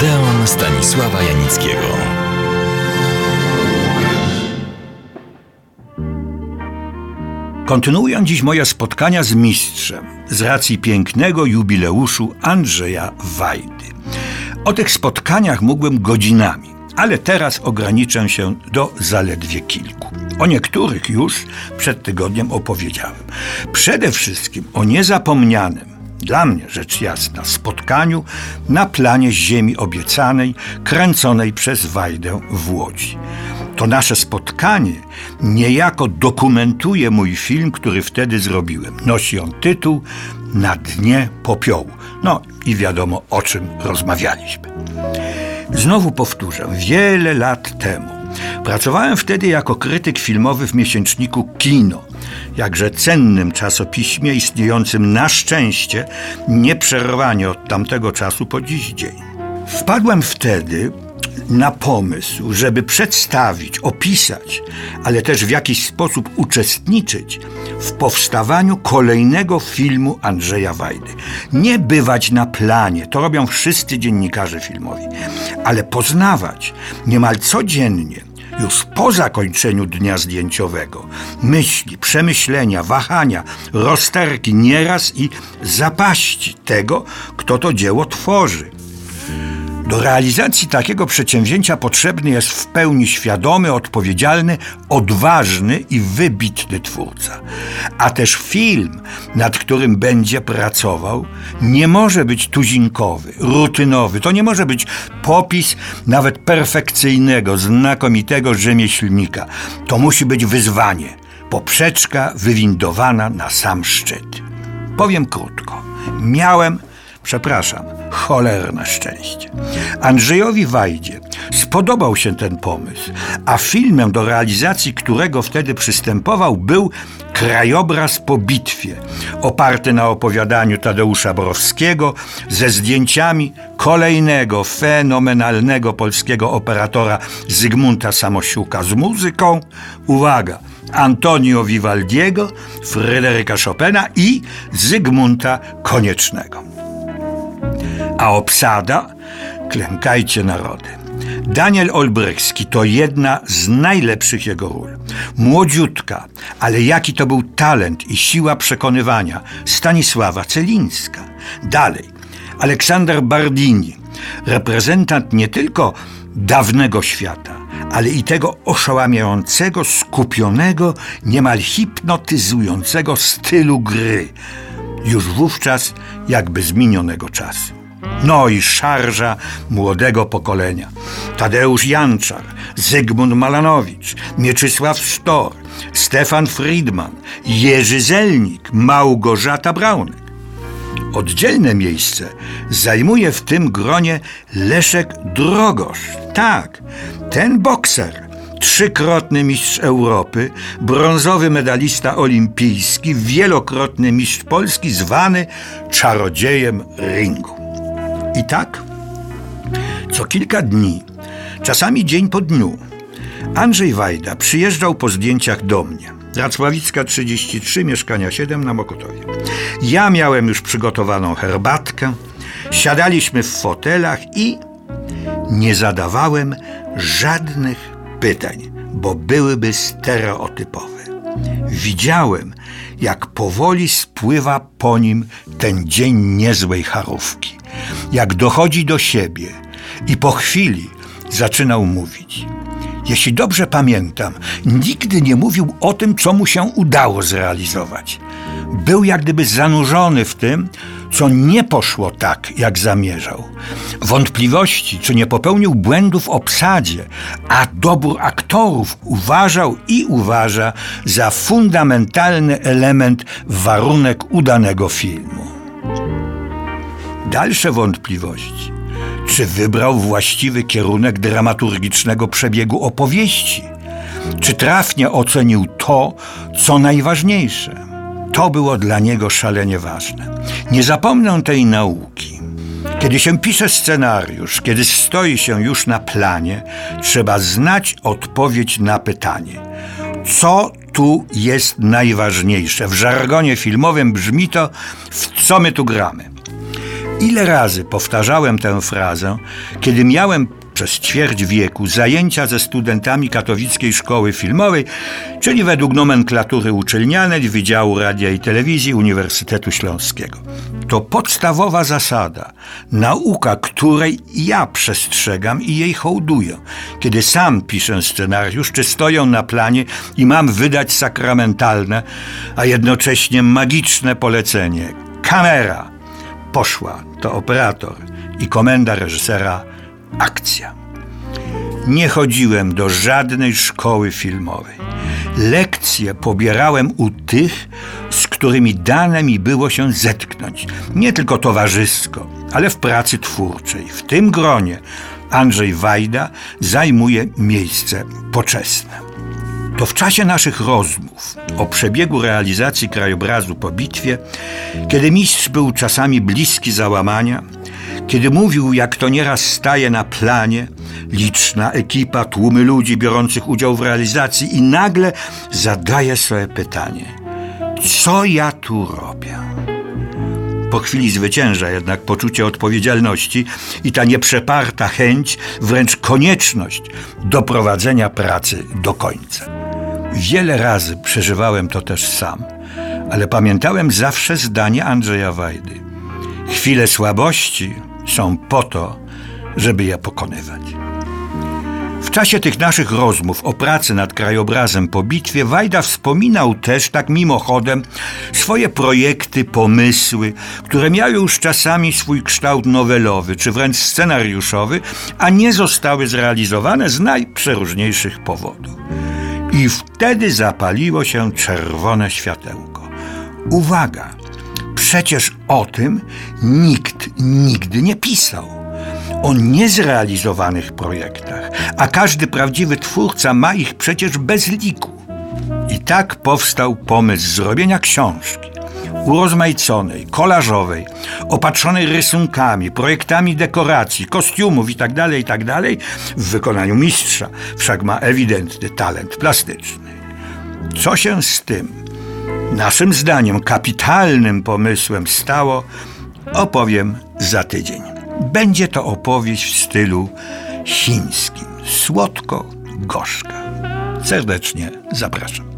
Odeon Stanisława Janickiego. Kontynuuję dziś moje spotkania z mistrzem z racji pięknego jubileuszu Andrzeja Wajdy. O tych spotkaniach mógłbym godzinami, ale teraz ograniczę się do zaledwie kilku. O niektórych już przed tygodniem opowiedziałem. Przede wszystkim o niezapomnianym, dla mnie rzecz jasna, spotkaniu na planie Ziemi Obiecanej, kręconej przez Wajdę w Łodzi. To nasze spotkanie niejako dokumentuje mój film, który wtedy zrobiłem. Nosi on tytuł Na dnie popiołu. No i wiadomo, o czym rozmawialiśmy. Znowu powtórzę, wiele lat temu pracowałem wtedy jako krytyk filmowy w miesięczniku Kino, jakże cennym czasopiśmie istniejącym na szczęście nieprzerwanie od tamtego czasu po dziś dzień. Wpadłem wtedy na pomysł, żeby przedstawić, opisać, ale też w jakiś sposób uczestniczyć w powstawaniu kolejnego filmu Andrzeja Wajdy. Nie bywać na planie, to robią wszyscy dziennikarze filmowi, ale poznawać niemal codziennie już po zakończeniu dnia zdjęciowego myśli, przemyślenia, wahania, rozterki nieraz i zapaści tego, kto to dzieło tworzy. Do realizacji takiego przedsięwzięcia potrzebny jest w pełni świadomy, odpowiedzialny, odważny i wybitny twórca. A też film, nad którym będzie pracował, nie może być tuzinkowy, rutynowy. To nie może być popis nawet perfekcyjnego, znakomitego rzemieślnika. To musi być wyzwanie, poprzeczka wywindowana na sam szczyt. Powiem krótko. Miałem Przepraszam, cholerne szczęście. Andrzejowi Wajdzie spodobał się ten pomysł, a filmem do realizacji którego wtedy przystępował był Krajobraz po bitwie, oparty na opowiadaniu Tadeusza Borowskiego ze zdjęciami kolejnego fenomenalnego polskiego operatora Zygmunta Samosiuka z muzyką, uwaga, Antonio Vivaldiego, Fryderyka Chopina i Zygmunta Koniecznego a obsada klękajcie narody. Daniel Olbrychski to jedna z najlepszych jego ról. Młodziutka, ale jaki to był talent i siła przekonywania Stanisława Celińska. Dalej, Aleksander Bardini, reprezentant nie tylko dawnego świata, ale i tego oszałamiającego, skupionego, niemal hipnotyzującego stylu gry, już wówczas jakby z minionego czasu. No i szarża młodego pokolenia. Tadeusz Janczar, Zygmunt Malanowicz, Mieczysław Sztor, Stefan Friedman, Jerzy Zelnik, Małgorzata Braunek. Oddzielne miejsce zajmuje w tym gronie Leszek Drogosz. Tak, ten bokser, trzykrotny mistrz Europy, brązowy medalista olimpijski, wielokrotny mistrz Polski, zwany czarodziejem ringu. I tak, co kilka dni, czasami dzień po dniu, Andrzej Wajda przyjeżdżał po zdjęciach do mnie. Racławicka 33, mieszkania 7 na Mokotowie. Ja miałem już przygotowaną herbatkę, siadaliśmy w fotelach i nie zadawałem żadnych pytań, bo byłyby stereotypowe. Widziałem, jak powoli spływa po nim ten dzień niezłej charówki jak dochodzi do siebie i po chwili zaczynał mówić. Jeśli dobrze pamiętam, nigdy nie mówił o tym, co mu się udało zrealizować. Był jak gdyby zanurzony w tym, co nie poszło tak, jak zamierzał. Wątpliwości, czy nie popełnił błędów w obsadzie, a dobór aktorów uważał i uważa za fundamentalny element, warunek udanego filmu dalsze wątpliwości. Czy wybrał właściwy kierunek dramaturgicznego przebiegu opowieści? Czy trafnie ocenił to, co najważniejsze? To było dla niego szalenie ważne. Nie zapomnę tej nauki. Kiedy się pisze scenariusz, kiedy stoi się już na planie, trzeba znać odpowiedź na pytanie: co tu jest najważniejsze? W żargonie filmowym brzmi to, w co my tu gramy. Ile razy powtarzałem tę frazę, kiedy miałem przez ćwierć wieku zajęcia ze studentami katowickiej szkoły filmowej, czyli według nomenklatury uczelnianej Wydziału Radia i Telewizji Uniwersytetu Śląskiego. To podstawowa zasada, nauka której ja przestrzegam i jej hołduję. Kiedy sam piszę scenariusz, czy stoję na planie i mam wydać sakramentalne, a jednocześnie magiczne polecenie. Kamera! Poszła to operator i komenda reżysera akcja. Nie chodziłem do żadnej szkoły filmowej. Lekcje pobierałem u tych, z którymi dane mi było się zetknąć. Nie tylko towarzysko, ale w pracy twórczej. W tym gronie Andrzej Wajda zajmuje miejsce poczesne. To w czasie naszych rozmów o przebiegu realizacji krajobrazu po bitwie, kiedy mistrz był czasami bliski załamania, kiedy mówił, jak to nieraz staje na planie, liczna ekipa, tłumy ludzi biorących udział w realizacji i nagle zadaje sobie pytanie: co ja tu robię? Po chwili zwycięża jednak poczucie odpowiedzialności i ta nieprzeparta chęć, wręcz konieczność doprowadzenia pracy do końca. Wiele razy przeżywałem to też sam, ale pamiętałem zawsze zdanie Andrzeja Wajdy. Chwile słabości są po to, żeby je pokonywać. W czasie tych naszych rozmów o pracy nad krajobrazem po bitwie Wajda wspominał też tak mimochodem swoje projekty, pomysły, które miały już czasami swój kształt nowelowy czy wręcz scenariuszowy, a nie zostały zrealizowane z najprzeróżniejszych powodów. I wtedy zapaliło się czerwone światełko. Uwaga! Przecież o tym nikt nigdy nie pisał. O niezrealizowanych projektach, a każdy prawdziwy twórca ma ich przecież bez liku. I tak powstał pomysł zrobienia książki urozmaiconej, kolażowej, opatrzonej rysunkami, projektami dekoracji, kostiumów itd., itd. w wykonaniu mistrza, wszak ma ewidentny talent plastyczny. Co się z tym naszym zdaniem kapitalnym pomysłem stało, opowiem za tydzień. Będzie to opowieść w stylu chińskim, słodko-gorzka. Serdecznie zapraszam.